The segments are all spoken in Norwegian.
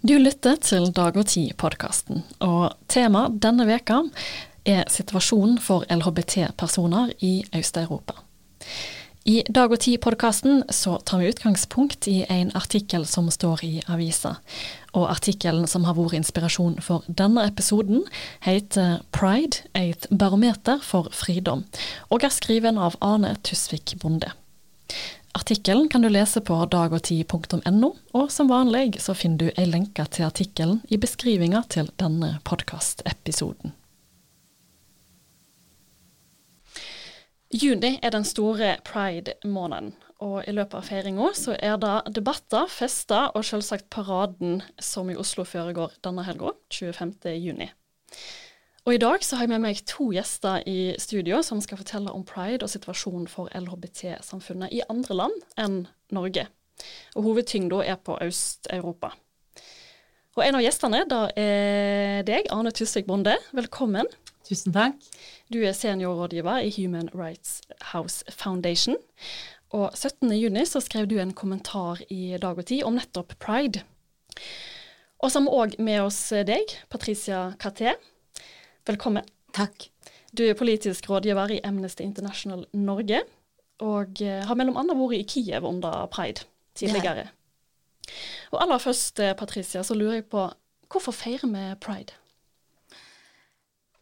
Du lytter til Dag og Tid-podkasten, og temaet denne veka er situasjonen for LHBT-personer i Øst-Europa. I Dag og Tid-podkasten så tar vi utgangspunkt i en artikkel som står i avisa. Og artikkelen som har vært inspirasjon for denne episoden, heter 'Pride et barometer for fridom', og er skriven av Ane Tusvik Bonde. Artikkelen kan du lese på dagogti.no, og som vanlig så finner du ei lenke til artikkelen i beskrivinga til denne podkastepisoden. Juni er den store pride-måneden, og i løpet av feiringa så er det debatter, fester og selvsagt paraden som i Oslo foregår denne helga, 25. juni. Og i dag så har jeg med meg to gjester i studio som skal fortelle om pride og situasjonen for LHBT-samfunnet i andre land enn Norge. Og hovedtyngda er på Øst-Europa. Og en av gjestene da er deg, Arne Tusvik Bonde. Velkommen. Tusen takk. Du er seniorrådgiver i Human Rights House Foundation. Og 17.6 skrev du en kommentar i Dag og Tid om nettopp pride. Og så har vi òg med oss deg, Patricia Katé. Velkommen. Takk. Du er politisk rådgiver i Amnesty International Norge, og eh, har mellom andre vært i Kiev under pride tidligere. Og aller først, eh, Patricia, så lurer jeg på hvorfor feirer vi pride?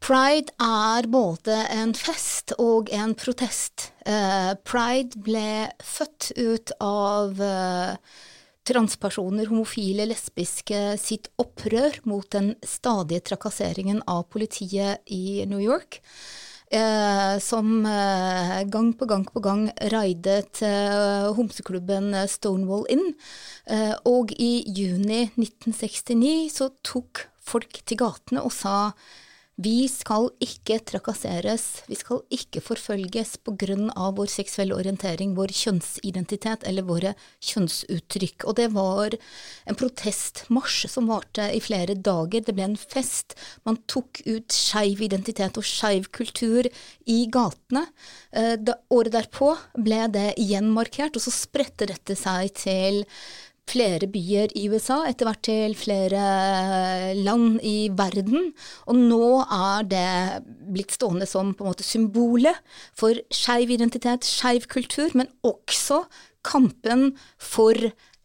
Pride er både en fest og en protest. Uh, pride ble født ut av transpersoner, homofile, lesbiske sitt opprør mot den stadige trakasseringen av politiet i New York. Eh, som eh, gang på gang på gang raidet eh, homseklubben Stonewall Inn. Eh, og i juni 1969 så tok folk til gatene og sa vi skal ikke trakasseres, vi skal ikke forfølges av vår seksuelle orientering, vår kjønnsidentitet eller våre kjønnsuttrykk. Og det var en protestmarsj som varte i flere dager. Det ble en fest. Man tok ut skeiv identitet og skeiv kultur i gatene. Eh, da, året derpå ble det igjen markert, og så spredte dette seg til flere byer i USA, etter hvert til flere land i verden. Og nå er det blitt stående som på en måte symbolet for skeiv identitet, skeiv kultur, men også kampen for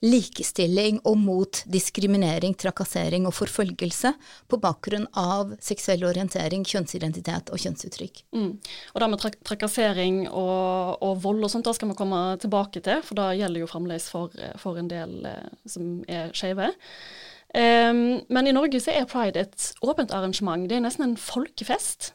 likestilling og mot diskriminering, trakassering og forfølgelse på bakgrunn av seksuell orientering, kjønnsidentitet og kjønnsuttrykk. Mm. Og det med trak trakassering og, og, vold og sånt, da skal vi komme tilbake til, for det gjelder jo fremdeles for, for en del eh, som er skeive. Um, men i Norge så er pride et åpent arrangement. Det er nesten en folkefest.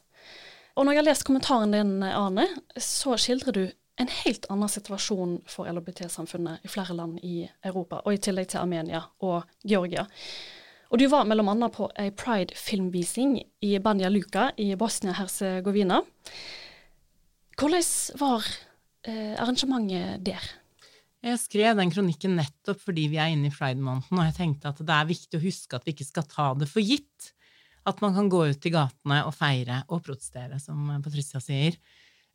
Og når jeg har lest kommentaren din, Arne, så skildrer du en helt annen situasjon for LHBT-samfunnet i flere land i Europa, og i tillegg til Armenia og Georgia. Og du var bl.a. på ei pride-filmvisning i Banja Luka i Bosnia-Hercegovina. Hvordan var eh, arrangementet der? Jeg skrev den kronikken nettopp fordi vi er inne i pride-måneden, og jeg tenkte at det er viktig å huske at vi ikke skal ta det for gitt. At man kan gå ut i gatene og feire og protestere, som Patricia sier.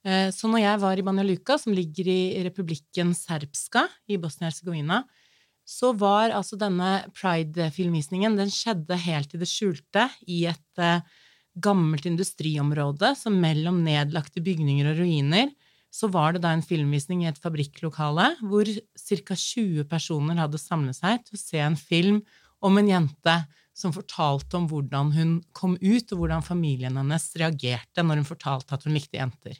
Eh, så når jeg var i Banja Luka, som ligger i republikken Serbska i Bosnia-Hercegovina, så var altså denne pride-filmvisningen Den skjedde helt i det skjulte i et uh, gammelt industriområde, så mellom nedlagte bygninger og ruiner så var det da en filmvisning i et fabrikklokale hvor ca. 20 personer hadde samlet seg til å se en film om en jente som fortalte om hvordan hun kom ut, og hvordan familien hennes reagerte når hun fortalte at hun likte jenter.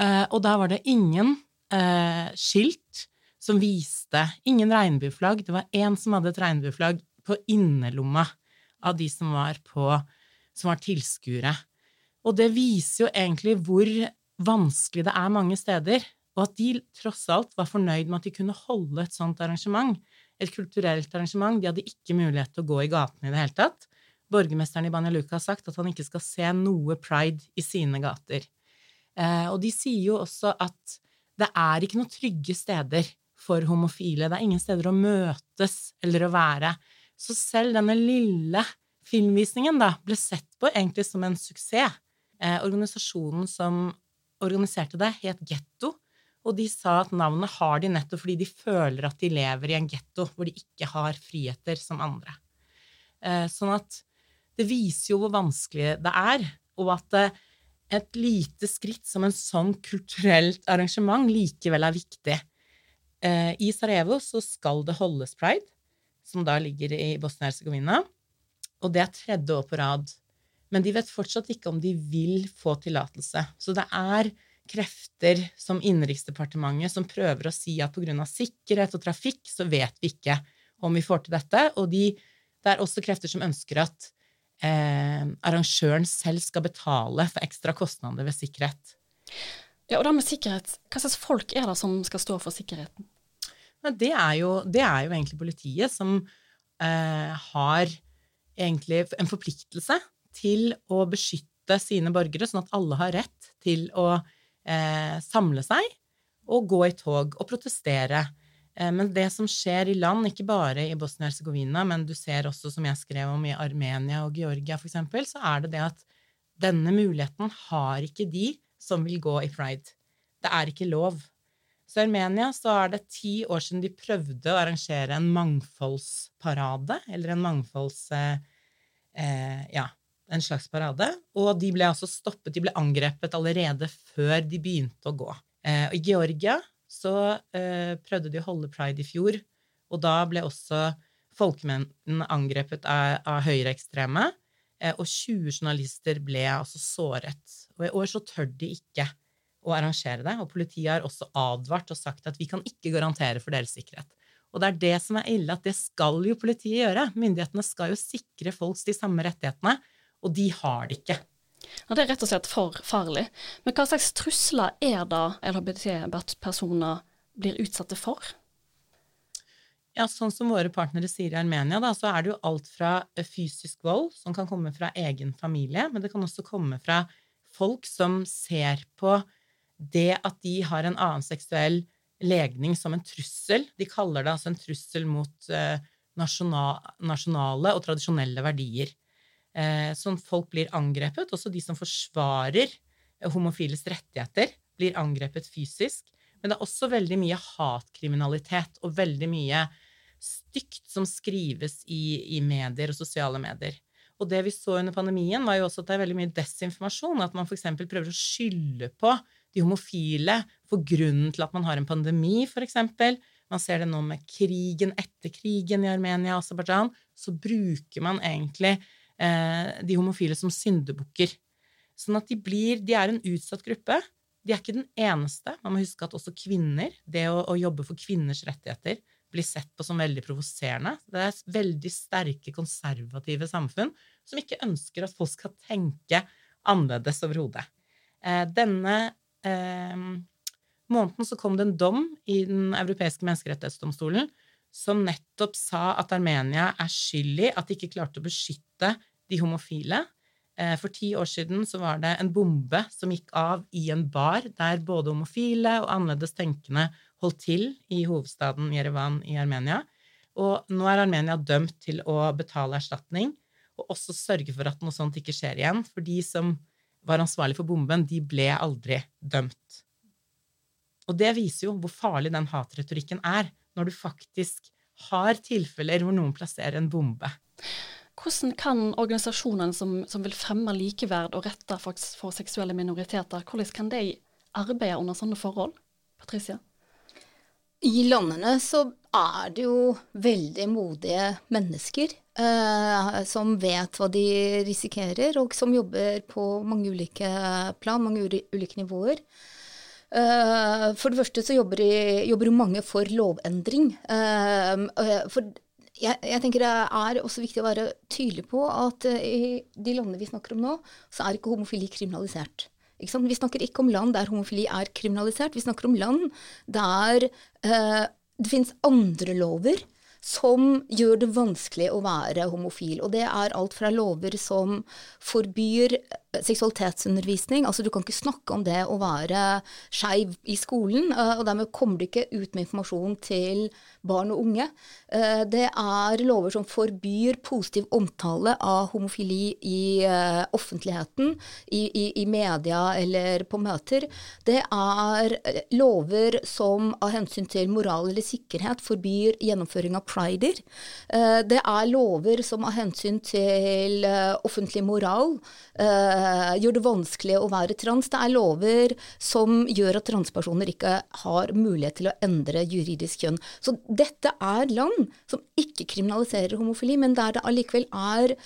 Uh, og da var det ingen uh, skilt som viste Ingen regnbueflagg. Det var én som hadde et regnbueflagg på innerlomma av de som var på som var tilskuere. Og det viser jo egentlig hvor vanskelig det er mange steder, og at de tross alt var fornøyd med at de kunne holde et sånt arrangement, et kulturelt arrangement. De hadde ikke mulighet til å gå i gatene i det hele tatt. Borgermesteren i Banja Luka har sagt at han ikke skal se noe pride i sine gater. Eh, og de sier jo også at det er ikke noen trygge steder for homofile. Det er ingen steder å møtes eller å være. Så selv denne lille filmvisningen da ble sett på egentlig som en suksess. Eh, organisasjonen som organiserte det, het Getto, og de sa at navnet har de nettopp fordi de føler at de lever i en getto hvor de ikke har friheter som andre. Eh, sånn at det viser jo hvor vanskelig det er, og at eh, et lite skritt som en sånn kulturelt arrangement likevel er viktig. Eh, I Sarajevo så skal det holdes pride, som da ligger i Bosnia-Hercegovina, og det er tredje år på rad. Men de vet fortsatt ikke om de vil få tillatelse. Så det er krefter som Innenriksdepartementet som prøver å si at pga. sikkerhet og trafikk så vet vi ikke om vi får til dette. Og de, det er også krefter som ønsker at eh, arrangøren selv skal betale for ekstra kostnader ved sikkerhet. Ja, og da med sikkerhet, Hva slags folk er det som skal stå for sikkerheten? Det er jo, det er jo egentlig politiet som eh, har egentlig en forpliktelse til å beskytte sine borgere, sånn at alle har rett til å eh, samle seg og gå i tog og protestere men det som skjer i land, ikke bare i Bosnia-Hercegovina, men du ser også, som jeg skrev om, i Armenia og Georgia f.eks., så er det det at denne muligheten har ikke de som vil gå i pride. Det er ikke lov. Så i Armenia så er det ti år siden de prøvde å arrangere en mangfoldsparade, eller en mangfolds... Eh, eh, ja, en slags parade. Og de ble altså stoppet, de ble angrepet allerede før de begynte å gå. Eh, I Georgia så eh, prøvde de å holde pride i fjor, og da ble også folkemengden angrepet av, av høyreekstreme, eh, og 20 journalister ble altså såret. Og i år så tør de ikke å arrangere det, og politiet har også advart og sagt at vi kan ikke garantere for deres sikkerhet. Og det er det som er ille, at det skal jo politiet gjøre. Myndighetene skal jo sikre folks de samme rettighetene, og de har det ikke. Ja, Det er rett og slett for farlig. Men hva slags trusler er det LHBT-personer blir utsatte for? Ja, Sånn som våre partnere sier i Armenia, da, så er det jo alt fra eh, fysisk vold, som kan komme fra egen familie, men det kan også komme fra folk som ser på det at de har en annen seksuell legning som en trussel. De kaller det altså en trussel mot eh, nasjonale og tradisjonelle verdier eh, sånn folk blir angrepet. Også de som forsvarer eh, homofiles rettigheter, blir angrepet fysisk. Men det er også veldig mye hatkriminalitet og veldig mye stygt som skrives i, i medier og sosiale medier. Og det vi så under pandemien, var jo også at det er veldig mye desinformasjon. At man f.eks. prøver å skylde på de homofile for grunnen til at man har en pandemi, f.eks. Man ser det nå med krigen etter krigen i Armenia og Aserbajdsjan. Så bruker man egentlig de homofile som syndebukker. Sånn at de blir De er en utsatt gruppe. De er ikke den eneste. Man må huske at også kvinner, det å, å jobbe for kvinners rettigheter, blir sett på som veldig provoserende. Det er veldig sterke, konservative samfunn som ikke ønsker at folk skal tenke annerledes overhodet. Eh, denne eh, måneden så kom det en dom i Den europeiske menneskerettighetsdomstolen som nettopp sa at Armenia er skyld i at de ikke klarte å beskytte de homofile. Eh, for ti år siden så var det en bombe som gikk av i en bar der både homofile og annerledes tenkende holdt til i hovedstaden Jerevan i Armenia. Og nå er Armenia dømt til å betale erstatning og også sørge for at noe sånt ikke skjer igjen. For de som var ansvarlig for bomben, de ble aldri dømt. Og det viser jo hvor farlig den hatretorikken er når du faktisk har tilfeller hvor noen plasserer en bombe. Hvordan kan organisasjonene som, som vil fremme likeverd og retter for, for, seksuelle minoriteter, hvordan kan de arbeide under sånne forhold? Patricia? I landene så er det jo veldig modige mennesker eh, som vet hva de risikerer, og som jobber på mange ulike plan, mange ulike nivåer. Eh, for det første så jobber, jobber mange for lovendring. Eh, eh, for jeg, jeg, tenker det er også viktig å være tydelig på at i de landene vi snakker om nå, så er ikke homofili kriminalisert. Ikke vi snakker ikke om land der homofili er kriminalisert. Vi snakker om land der eh, det finnes andre lover som gjør det vanskelig å være homofil. Og det er alt fra lover som forbyr seksualitetsundervisning. Altså du kan ikke snakke om det å være skeiv i skolen, eh, og dermed kommer du ikke ut med informasjon til barn og unge. Eh, det er lover som forbyr positiv omtale av homofili i eh, offentligheten, i, i, i media eller på møter. Det er lover som av hensyn til moral eller sikkerhet forbyr gjennomføring av prider. Eh, det er lover som av hensyn til eh, offentlig moral gjør det vanskelig å være trans. Det er lover som gjør at transpersoner ikke har mulighet til å endre juridisk kjønn. Så dette er land som ikke kriminaliserer homofili, men der det allikevel er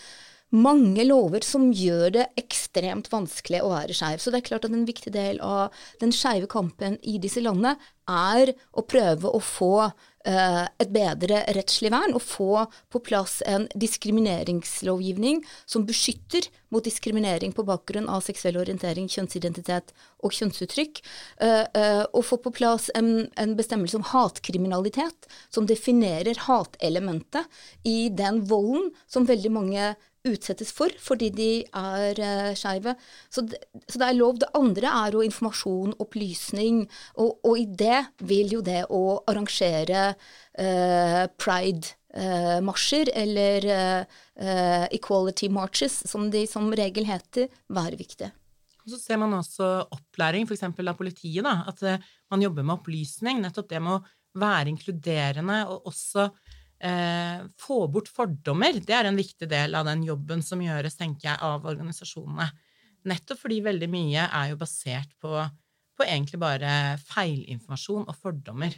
mange lover som gjør det ekstremt vanskelig å være skeiv. Så det er klart at en viktig del av den skeive kampen i disse landene er å prøve å få et bedre rettslig vern, og få på plass en diskrimineringslovgivning som beskytter mot diskriminering på bakgrunn av seksuell orientering, kjønnsidentitet og kjønnsuttrykk. Uh, uh, og få på plass en, en, bestemmelse om hatkriminalitet som definerer hatelementet i den volden som veldig mange utsettes for fordi de er uh, skeive. Så, så, det er lov. Det andre er jo informasjon, opplysning, og, og, i det vil jo det å arrangere uh, pride-marsjer uh, eller uh, equality marches, som de som regel heter, være viktig. Og så ser man også opplæring, f.eks. av politiet, da, at man jobber med opplysning. Nettopp det med å være inkluderende og også eh, få bort fordommer, det er en viktig del av den jobben som gjøres, tenker jeg, av organisasjonene. Nettopp fordi veldig mye er jo basert på, på egentlig bare feilinformasjon og fordommer.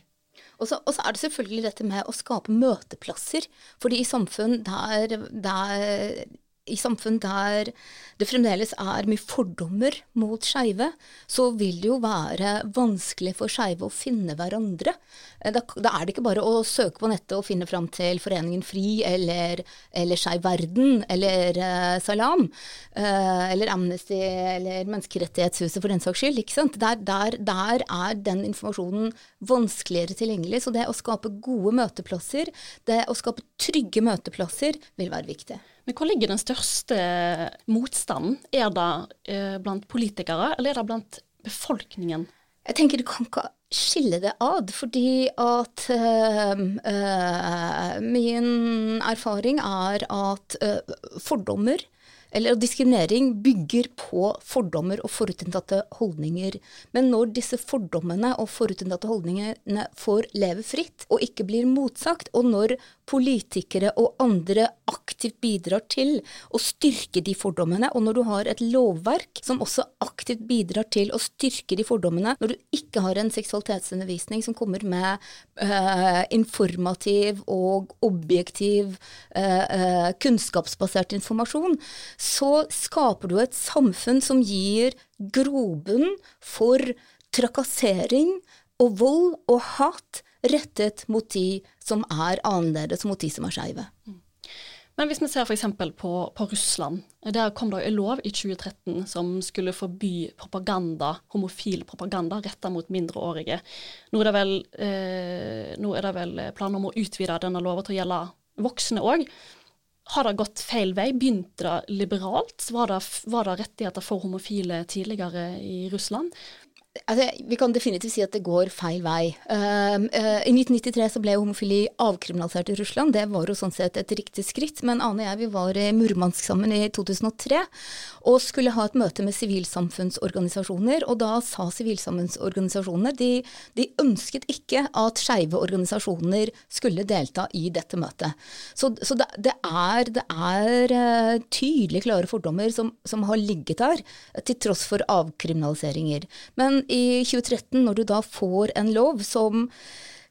Og så, er det selvfølgelig dette med å skape møteplasser. Fordi i samfunn der, der i samfunn der det fremdeles er mye fordommer mot skeive, så vil det jo være vanskelig for skeive å finne hverandre. Eh, da, da, er det ikke bare å søke på nettet og finne fram til Foreningen FRI eller, eller Skeiv Verden eller uh, Salam. Uh, eller Amnesty eller Menneskerettighetshuset for den saks skyld. ikke sant? Der, der, der er den informasjonen vanskeligere tilgjengelig. Så det å skape gode møteplasser, det å skape trygge møteplasser, vil være viktig. Men hvor ligger den største motstanden? Er det eh, blant politikere, eller er det blant befolkningen? Jeg tenker du kan ikke skille det ad, fordi at øh, øh, min erfaring er at øh, fordommer eller diskriminering bygger på fordommer og forutinntatte holdninger. Men når disse fordommene og forutinntatte holdningene får leve fritt og ikke blir motsagt, og når politikere og andre aktivt bidrar til å styrke de fordommene, og når du har et lovverk som også aktivt bidrar til å styrke de fordommene, når du ikke har en seksualitetsundervisning som kommer med uh, informativ og objektiv uh, uh, kunnskapsbasert informasjon, så skaper du et samfunn som gir grobunn for trakassering og vold og hat rettet mot de som er annerledes, mot de som er skeive. Men hvis vi ser f.eks. På, på Russland. Der kom det en lov i 2013 som skulle forby propaganda, homofil propaganda retta mot mindreårige. Nå er, det vel, eh, vel planer om å utvide denne loven til å gjelde voksne òg. Har det gått feil vei? Begynte det liberalt? Var det, var det rettigheter for homofile tidligere i Russland? Altså, vi kan definitivt si at det går feil vei. Uh, uh, I 1993 så ble homofili avkriminalisert i Russland. Det var jo sånn sett et riktig skritt. Men Ane og jeg vi var i Murmansk sammen i 2003 og skulle ha et møte med sivilsamfunnsorganisasjoner. Og da sa sivilsamfunnsorganisasjonene de, de ønsket ikke at skeive organisasjoner skulle delta i dette møtet. Så, så det, det, er, det er uh, tydelig klare fordommer som, som har ligget der, til tross for avkriminaliseringer. Men i 2013, når du da får en lov som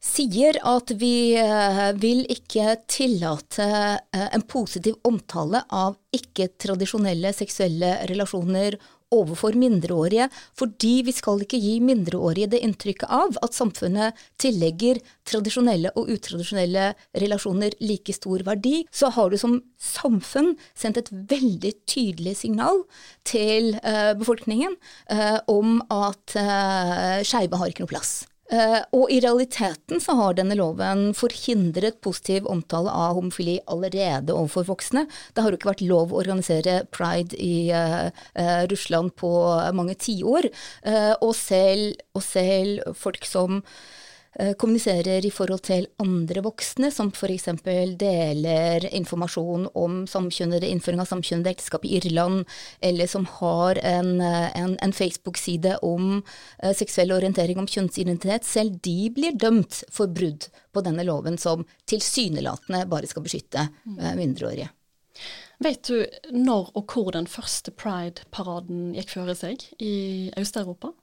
sier at vi eh, vil ikke tillate eh, en positiv omtale av ikke-tradisjonelle seksuelle relasjoner overfor mindreårige, fordi vi skal ikke gi mindreårige det inntrykket av at samfunnet tillegger tradisjonelle og utradisjonelle relasjoner like stor verdi, så har du som samfunn sendt et veldig tydelig signal til uh, befolkningen uh, om at uh, skeive har ikke noe plass. Uh, og i realiteten så har denne loven forhindret positiv omtale av homofili allerede overfor voksne. Det har jo ikke vært lov å organisere pride i uh, uh, Russland på mange tiår. og, selv, og selv folk som eh, kommuniserer i forhold til andre voksne, som f.eks. deler informasjon om samkjønnede, innføring av samkjønnede ekteskap i Irland, eller som har en, eh, en, en Facebook-side om uh, seksuell orientering, om kjønnsidentitet, selv de blir dømt for brudd på denne loven som tilsynelatende bare skal beskytte uh, mindreårige. Vet du når og hvor den første pride-paraden gikk føre seg i Øst-Europa?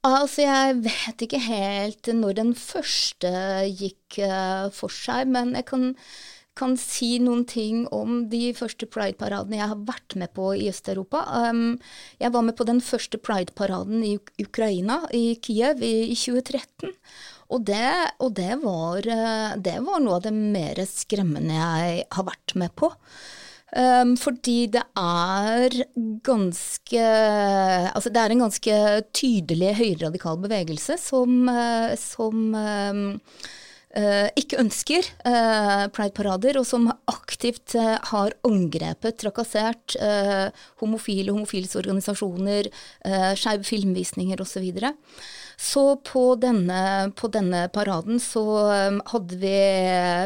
Altså, jeg vet ikke helt når den første gikk uh, for seg, men jeg kan, kan, si noen ting om de første pride-paradene jeg har vært med på i Øst-Europa. Um, jeg var med på den første pride-paraden i Ukraina, i Kiev, i, i 2013. Og, det, og det, var, uh, det, var, noe av det mer skremmende jeg har vært med på. Um, fordi det er ganske Altså det er en ganske tydelig høyreradikal bevegelse som, uh, som um, uh, ikke ønsker uh, pride-parader, og som aktivt har angrepet, trakassert homofile, homofiles organisasjoner, uh, skeive filmvisninger osv. Og, så så på denne, på denne, paraden så um, hadde vi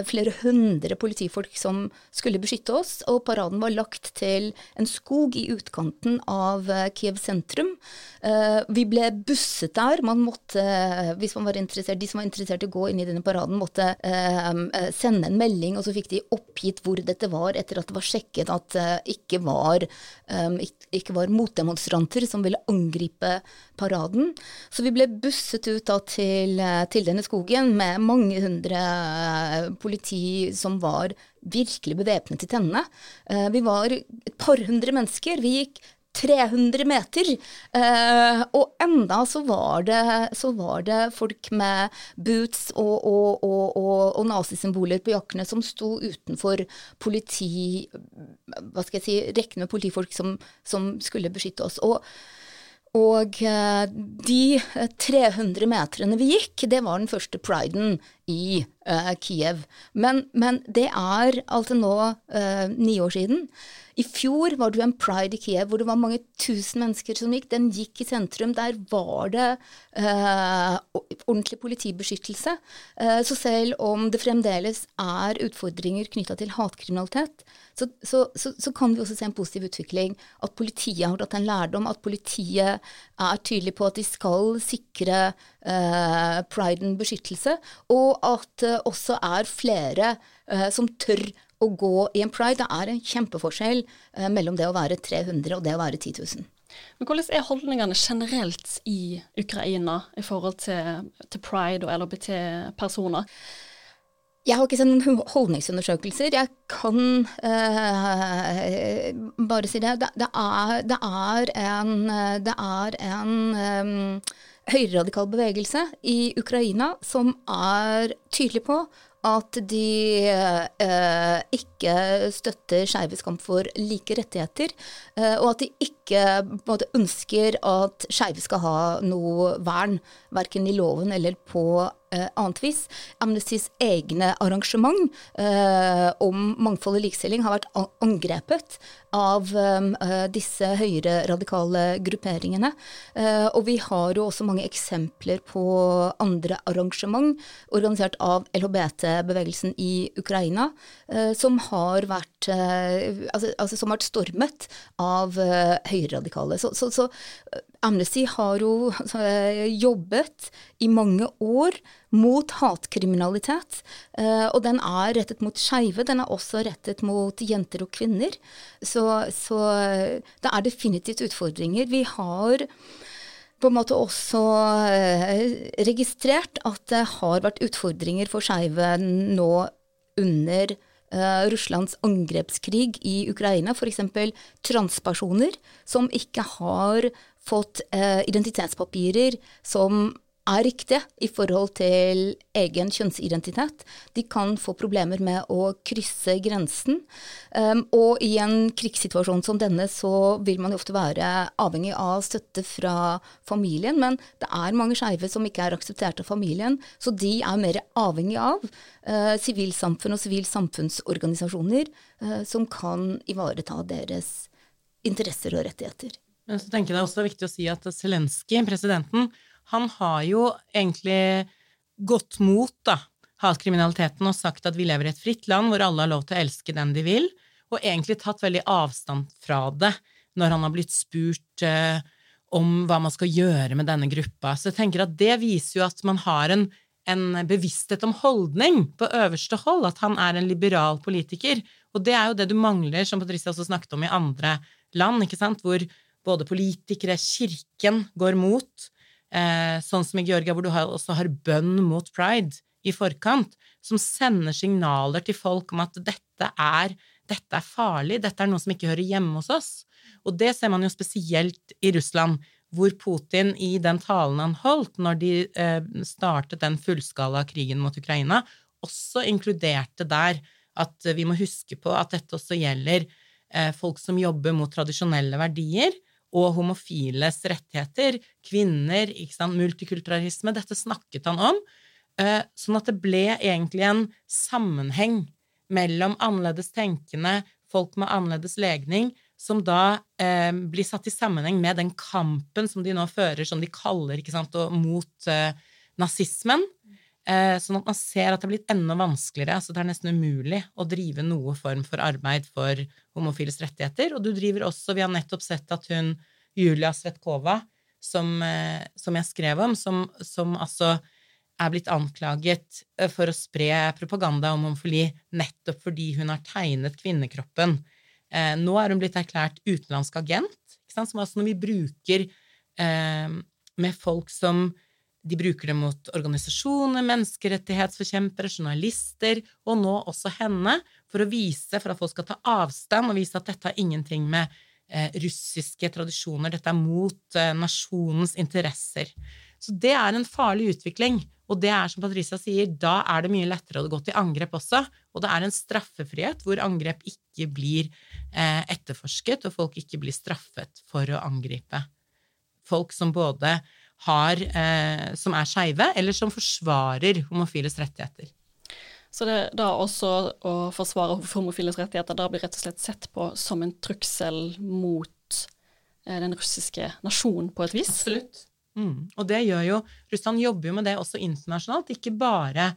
flere hundre politifolk som skulle beskytte oss, og paraden var lagt til en skog i utkanten av uh, Kiev sentrum. Uh, vi ble busset der. Man måtte, hvis man var interessert, De som var interessert i å gå inn i denne paraden, måtte um, uh, sende en melding, og så fikk de oppgitt hvor dette var, etter at det var sjekket at det ikke var, um, ikke var motdemonstranter som ville angripe paraden. Så vi ble busset ut da til, eh, til denne skogen med mange hundre eh, politi som var virkelig bevæpnet i tennene. Eh, vi var et par hundre mennesker. Vi gikk 300 meter. Eh, og enda så var, det, så var det folk med boots og, og, og, og, og nazisymboler på jakkene som sto utenfor politi... Hva skal jeg si Rekkene politifolk som, som skulle beskytte oss. Og og eh, de 300 meterne vi gikk, det var den første priden i uh, Kiev. Men, men, det er altså nå uh, ni år siden. I fjor var det jo en pride i Kiev hvor det var mange tusen mennesker som gikk. Den gikk i sentrum. Der var det uh, ordentlig politibeskyttelse. Så selv om det fremdeles er utfordringer knytta til hatkriminalitet, så, så, så, så, kan vi også se en positiv utvikling. At politiet har tatt en lærdom. At politiet er tydelig på at de skal sikre priden beskyttelse. Og at det også er flere som tør å gå i en pride. Det er en kjempeforskjell eh, mellom det å være 300 og det å være 10 000. Men Hvordan er holdningene generelt i Ukraina i forhold til, til pride og LHBT-personer? Jeg har ikke sett noen holdningsundersøkelser. Jeg kan uh, bare si det. Det, det, er, det er, en, det er en um, høyreradikal bevegelse i Ukraina som er tydelig på at de eh, ikke støtter skeives kamp for like rettigheter, eh, og at de ikke måte, ønsker at skeive skal ha noe vern, verken i loven eller på eh, annet vis. Amnestys egne arrangement eh, om mangfold og likestilling har vært angrepet av eh, disse høyere radikale grupperingene. Eh, og vi har jo også mange eksempler på andre arrangement organisert av LHBT-bevegelsen i Ukraina, eh, som har vært eh, altså, altså, som har vært stormet av uh, høyreradikale. Så, så, så Amnesty har jo jobbet i mange år mot hatkriminalitet. Eh, og den er rettet mot skeive, den er også rettet mot jenter og kvinner. Så, så det er definitivt utfordringer. Vi har på en måte også eh, registrert at det har vært utfordringer for skeive nå under Uh, Russlands angrepskrig i Ukraina, f.eks. transpersoner som ikke har fått uh, identitetspapirer som er riktige i forhold til egen kjønnsidentitet. De kan få problemer med å krysse grensen. Um, og i en krigssituasjon som denne så vil man jo ofte være avhengig av støtte fra familien, men det er mange skeive som ikke er akseptert av familien, så de er mer avhengig av uh, sivilsamfunn og sivilsamfunnsorganisasjoner uh, som kan ivareta deres interesser og rettigheter. Men så tenker jeg det er også viktig å si at Zelenskyj, presidenten, han har jo egentlig gått mot da, hatkriminaliteten og sagt at vi lever i et fritt land hvor alle har lov til å elske den de vil, og egentlig tatt veldig avstand fra det når han har blitt spurt eh, om hva man skal gjøre med denne gruppa. Så jeg tenker at det viser jo at man har en, en bevissthet om holdning på øverste hold, at han er en liberal politiker. Og det er jo det du mangler, som Patricia også snakket om, i andre land, ikke sant, hvor både politikere, kirken, går mot. Eh, sånn som i Georgia, hvor du har, også har bønn mot pride i forkant, som sender signaler til folk om at dette er, dette er farlig, dette er noe som ikke hører hjemme hos oss. Og det ser man jo spesielt i Russland, hvor Putin i den talen han holdt når de eh, startet den fullskala krigen mot Ukraina, også inkluderte der at vi må huske på at dette også gjelder eh, folk som jobber mot tradisjonelle verdier, og homofiles rettigheter, kvinner, multikulturalisme. Dette snakket han om. Eh, sånn at det ble egentlig en sammenheng mellom annerledes tenkende, folk med annerledes legning, som da eh, blir satt i sammenheng med den kampen som de nå fører, som de kaller sant, mot eh, nazismen. Eh, sånn at man ser at det er blitt enda vanskeligere. altså Det er nesten umulig å drive noe form for arbeid for homofiles rettigheter. Og du driver også Vi har nettopp sett at hun Julia Svetkova, som, eh, som jeg skrev om, som, som altså er blitt anklaget eh, for å spre propaganda om homofili nettopp fordi hun har tegnet kvinnekroppen. Nå er hun blitt erklært utenlandsk agent, som altså når vi bruker med folk som de bruker det mot organisasjoner, menneskerettighetsforkjempere, journalister, og nå også henne, for å vise, for at folk skal ta avstand og vise at dette har ingenting med eh, russiske tradisjoner, dette er mot eh, nasjonens interesser. Så det er en farlig utvikling. Og det er som Patricia sier, da er det mye lettere å gå til angrep også. Og det er en straffefrihet hvor angrep ikke blir eh, etterforsket, og folk ikke blir straffet for å angripe. Folk som både har, eh, som er skeive, eller som forsvarer homofiles rettigheter. Så det da også å forsvare homofiles rettigheter da blir rett og slett sett på som en trussel mot eh, den russiske nasjonen, på et vis? Absolutt. Mm. Og det gjør jo Russland jobber jo med det også internasjonalt, ikke bare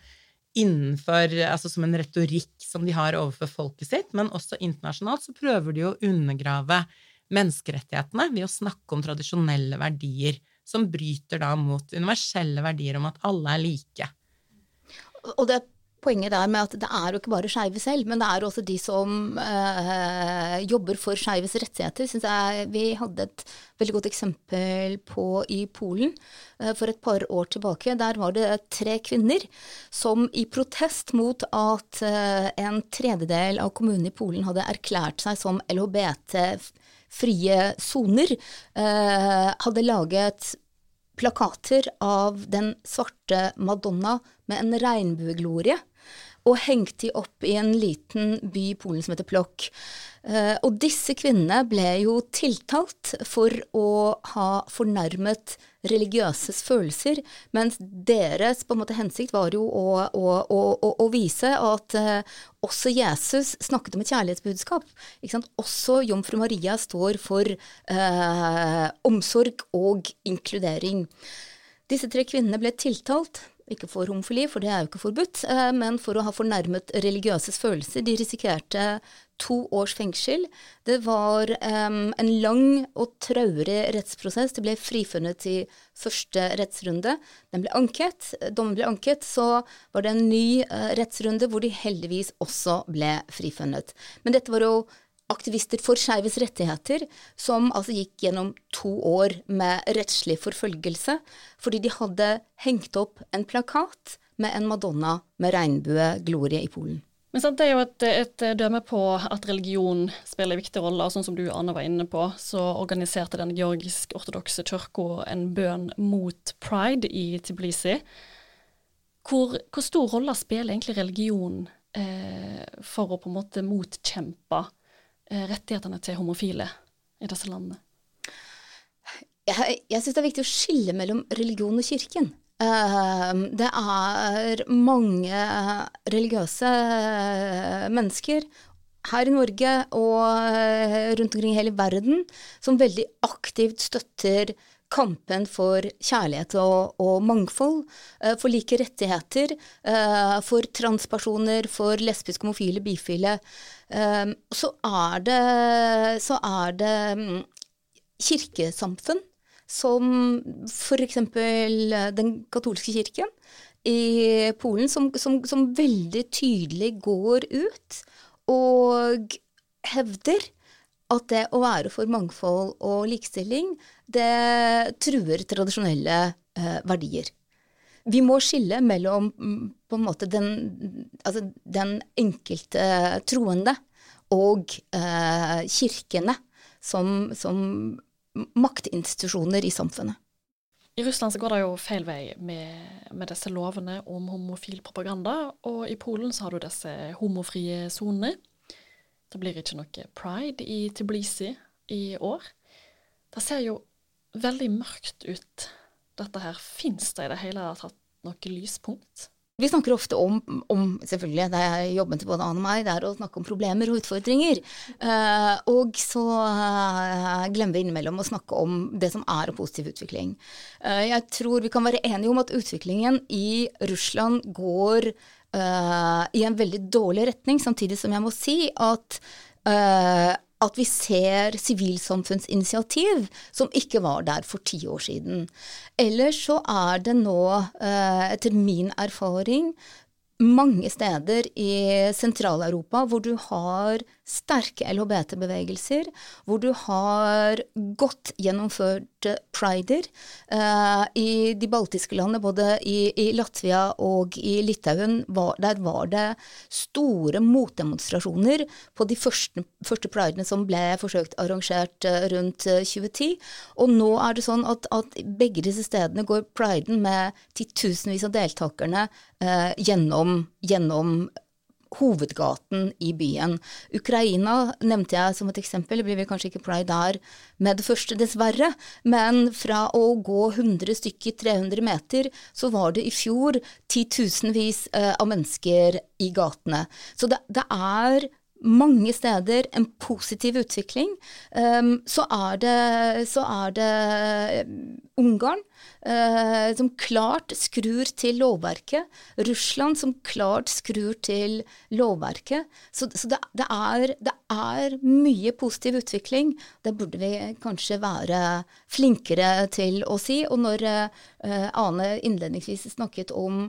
innenfor Altså som en retorikk som de har overfor folket sitt, men også internasjonalt så prøver de å undergrave menneskerettighetene ved å snakke om tradisjonelle verdier som bryter da mot universelle verdier om at alle er like. Og det poenget der med at det er jo ikke bare skeive selv, men det er også de som øh, jobber for skeives rettigheter. Synes jeg Vi hadde et veldig godt eksempel på i Polen øh, for et par år tilbake. Der var det tre kvinner som i protest mot at øh, en tredjedel av kommunene i Polen hadde erklært seg som LHBT-frie soner, hadde laget plakater av den svarte Madonna med en regnbueglorie og hengt de opp i en liten by i Polen som heter Plokk. Eh, og disse kvinnene ble jo tiltalt for å ha fornærmet religiøses følelser, mens deres på en måte hensikt var jo å, å, å, å vise at uh, også Jesus snakket om et kjærlighetsbudskap. Også jomfru Maria står for eh, omsorg og inkludering. Disse tre kvinnene ble tiltalt ikke for homofili, for det er jo ikke forbudt, uh, men for å ha fornærmet religiøses følelser. De risikerte to års fengsel. Det var um, en lang og traurig rettsprosess. De ble frifunnet i første rettsrunde. Den ble anket. Dommen ble anket. Så var det en ny uh, rettsrunde hvor de heldigvis også ble frifunnet. Men dette var jo aktivister for skeives rettigheter, som altså gikk gjennom to år med rettslig forfølgelse fordi de hadde hengt opp en plakat med en Madonna med regnbueglorie i Polen. Men sant, Det er jo et, et, dømme på at religion spiller viktig rolle. og Sånn som du Anne var inne på, så organiserte den georgisk-ortodokse kirka en bønn mot pride i Tiblisi. Hvor, hvor stor rolle spiller egentlig religion eh, for å på en måte motkjempe rettighetene til homofile i disse landene? Jeg, jeg syns det er viktig å skille mellom religion og kirken. Ehm, det er mange religiøse mennesker her i Norge og rundt omkring i hele verden som veldig aktivt støtter kampen for kjærlighet og, og mangfold, uh, for like rettigheter, uh, for transpersoner, for lesbiske, homofile, bifile, så er det, så er det um, kirkesamfunn som f.eks. den katolske kirken i Polen, som, som, som veldig tydelig går ut og hevder at det å være for mangfold og likestilling, det truer tradisjonelle eh, verdier. Vi må skille mellom mm, på en måte den, altså den enkelte troende og eh, kirkene som, som maktinstitusjoner i samfunnet. I Russland så går det jo feil vei med, med, disse lovene om homofil propaganda, og i Polen så har du disse homofrie sonene. Det blir ikke noe pride i Tbilisi i år. Det ser jo veldig mørkt ut, dette her. Fins det i det hele tatt noe lyspunkt? Vi snakker ofte om, om selvfølgelig, det er jobben til både Anne og meg, det er å snakke om problemer og utfordringer. Uh, og så uh, glemmer vi innimellom å snakke om det som er en positiv utvikling. Uh, jeg tror vi kan være enige om at utviklingen i Russland går i en veldig dårlig retning, samtidig som jeg må si at at vi ser sivilsamfunnsinitiativ som ikke var der for ti år siden. Ellers så er det nå, eh, etter min erfaring, mange steder i Sentral-Europa hvor du har sterke LHBT-bevegelser, hvor du har godt gjennomførte prider. eh, I de baltiske landene, både i, i Latvia og i Litauen, var, der var det store motdemonstrasjoner på de første, første pridene som ble forsøkt arrangert uh, rundt uh, eh, 2010. Og nå er det sånn at, at begge disse stedene går priden med titusenvis av deltakerne gjennom, gjennom hovedgaten i byen. Ukraina nevnte jeg som et eksempel, blir vi kanskje ikke pride der med det første, dessverre, men fra å gå 100 stykker 300 meter, så var det i fjor titusenvis eh, av mennesker i gatene. Så det, det er mange steder en positiv utvikling. Um, så, er det, så er det Ungarn uh, som klart skrur til lovverket. Russland som klart skrur til lovverket. Så, så det, det, er, det, er, mye positiv utvikling. Det burde vi kanskje være flinkere til å si. Og når uh, Ane innledningsvis snakket om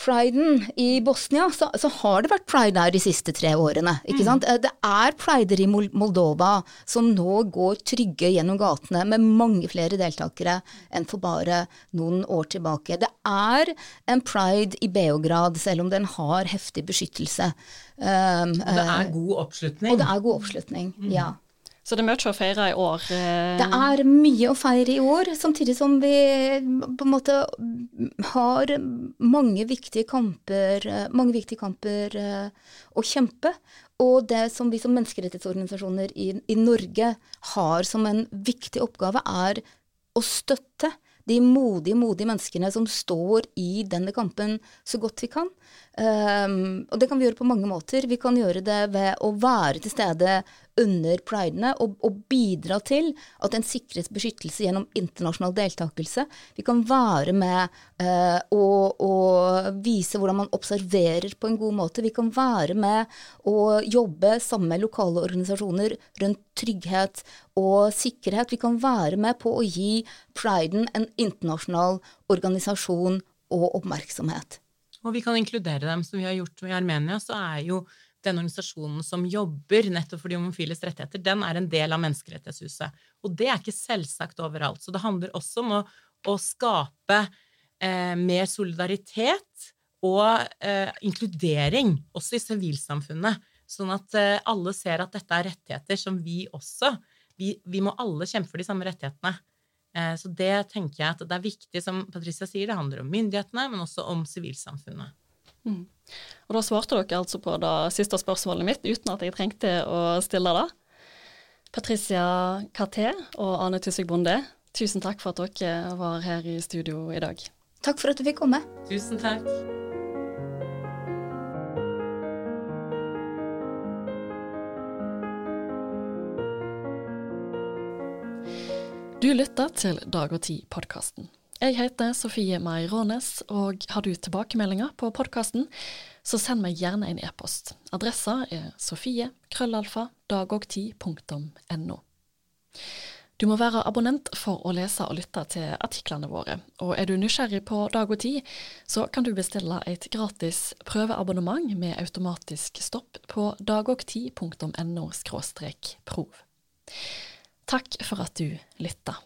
priden i Bosnia, så, så, har det vært pride der de siste tre årene. ikke mm. sant? Det er prider i Moldova som nå går trygge gjennom gatene med mange flere deltakere enn for bare noen år tilbake. Det er en pride i Beograd, selv om den har heftig beskyttelse. Um, og det er eh, god oppslutning. Og det er god oppslutning, mm. ja. Så det er mye å feire i år? Eh. Det er mye å feire i år, samtidig som vi på en måte har mange viktige kamper, mange viktige kamper eh, å kjempe. Og det som vi som menneskerettighetsorganisasjoner i, i Norge har som en viktig oppgave, er å støtte de modige, modige menneskene som står i denne kampen så godt vi kan. Um, og det kan vi gjøre på mange måter. Vi kan gjøre det ved å være til stede under pridene og, og, bidra til at en sikres beskyttelse gjennom internasjonal deltakelse. Vi kan være med uh, vise hvordan man observerer på en god måte. Vi kan være med og jobbe sammen med lokale organisasjoner rundt trygghet og sikkerhet. Vi kan være med på å gi priden en internasjonal organisasjon og oppmerksomhet. Og vi kan inkludere dem, som vi har gjort i Armenia. Så er jo den organisasjonen som jobber nettopp for de homofiles rettigheter, den er en del av Menneskerettighetshuset. Og det er ikke selvsagt overalt. Så det handler også om å, å skape eh, mer solidaritet og eh, inkludering også i sivilsamfunnet. Sånn at eh, alle ser at dette er rettigheter som vi også vi, vi må alle kjempe for de samme rettighetene. Eh, så det tenker jeg at det er viktig, som Patricia sier, det handler om myndighetene, men også om sivilsamfunnet. Mm. Og da svarte dere altså på det siste spørsmålet mitt uten at jeg trengte å stille det. Patricia Katé og Ane Tussvik Bonde, tusen takk for at dere var her i studio i dag. Takk for at du fikk komme. Tusen takk. Du lytter til Dag og Tid-podkasten. Jeg heter Sofie Mai Rånes, og har du tilbakemeldinger på podkasten, så send meg gjerne en e-post. Adressa er sofie krøllalfa dagogti.no. Du må være abonnent for å lese og lytte til artiklene våre, og er du nysgjerrig på Dag og Tid, så kan du bestille et gratis prøveabonnement med automatisk stopp på dagogti.no prov. Takk for at du lytta.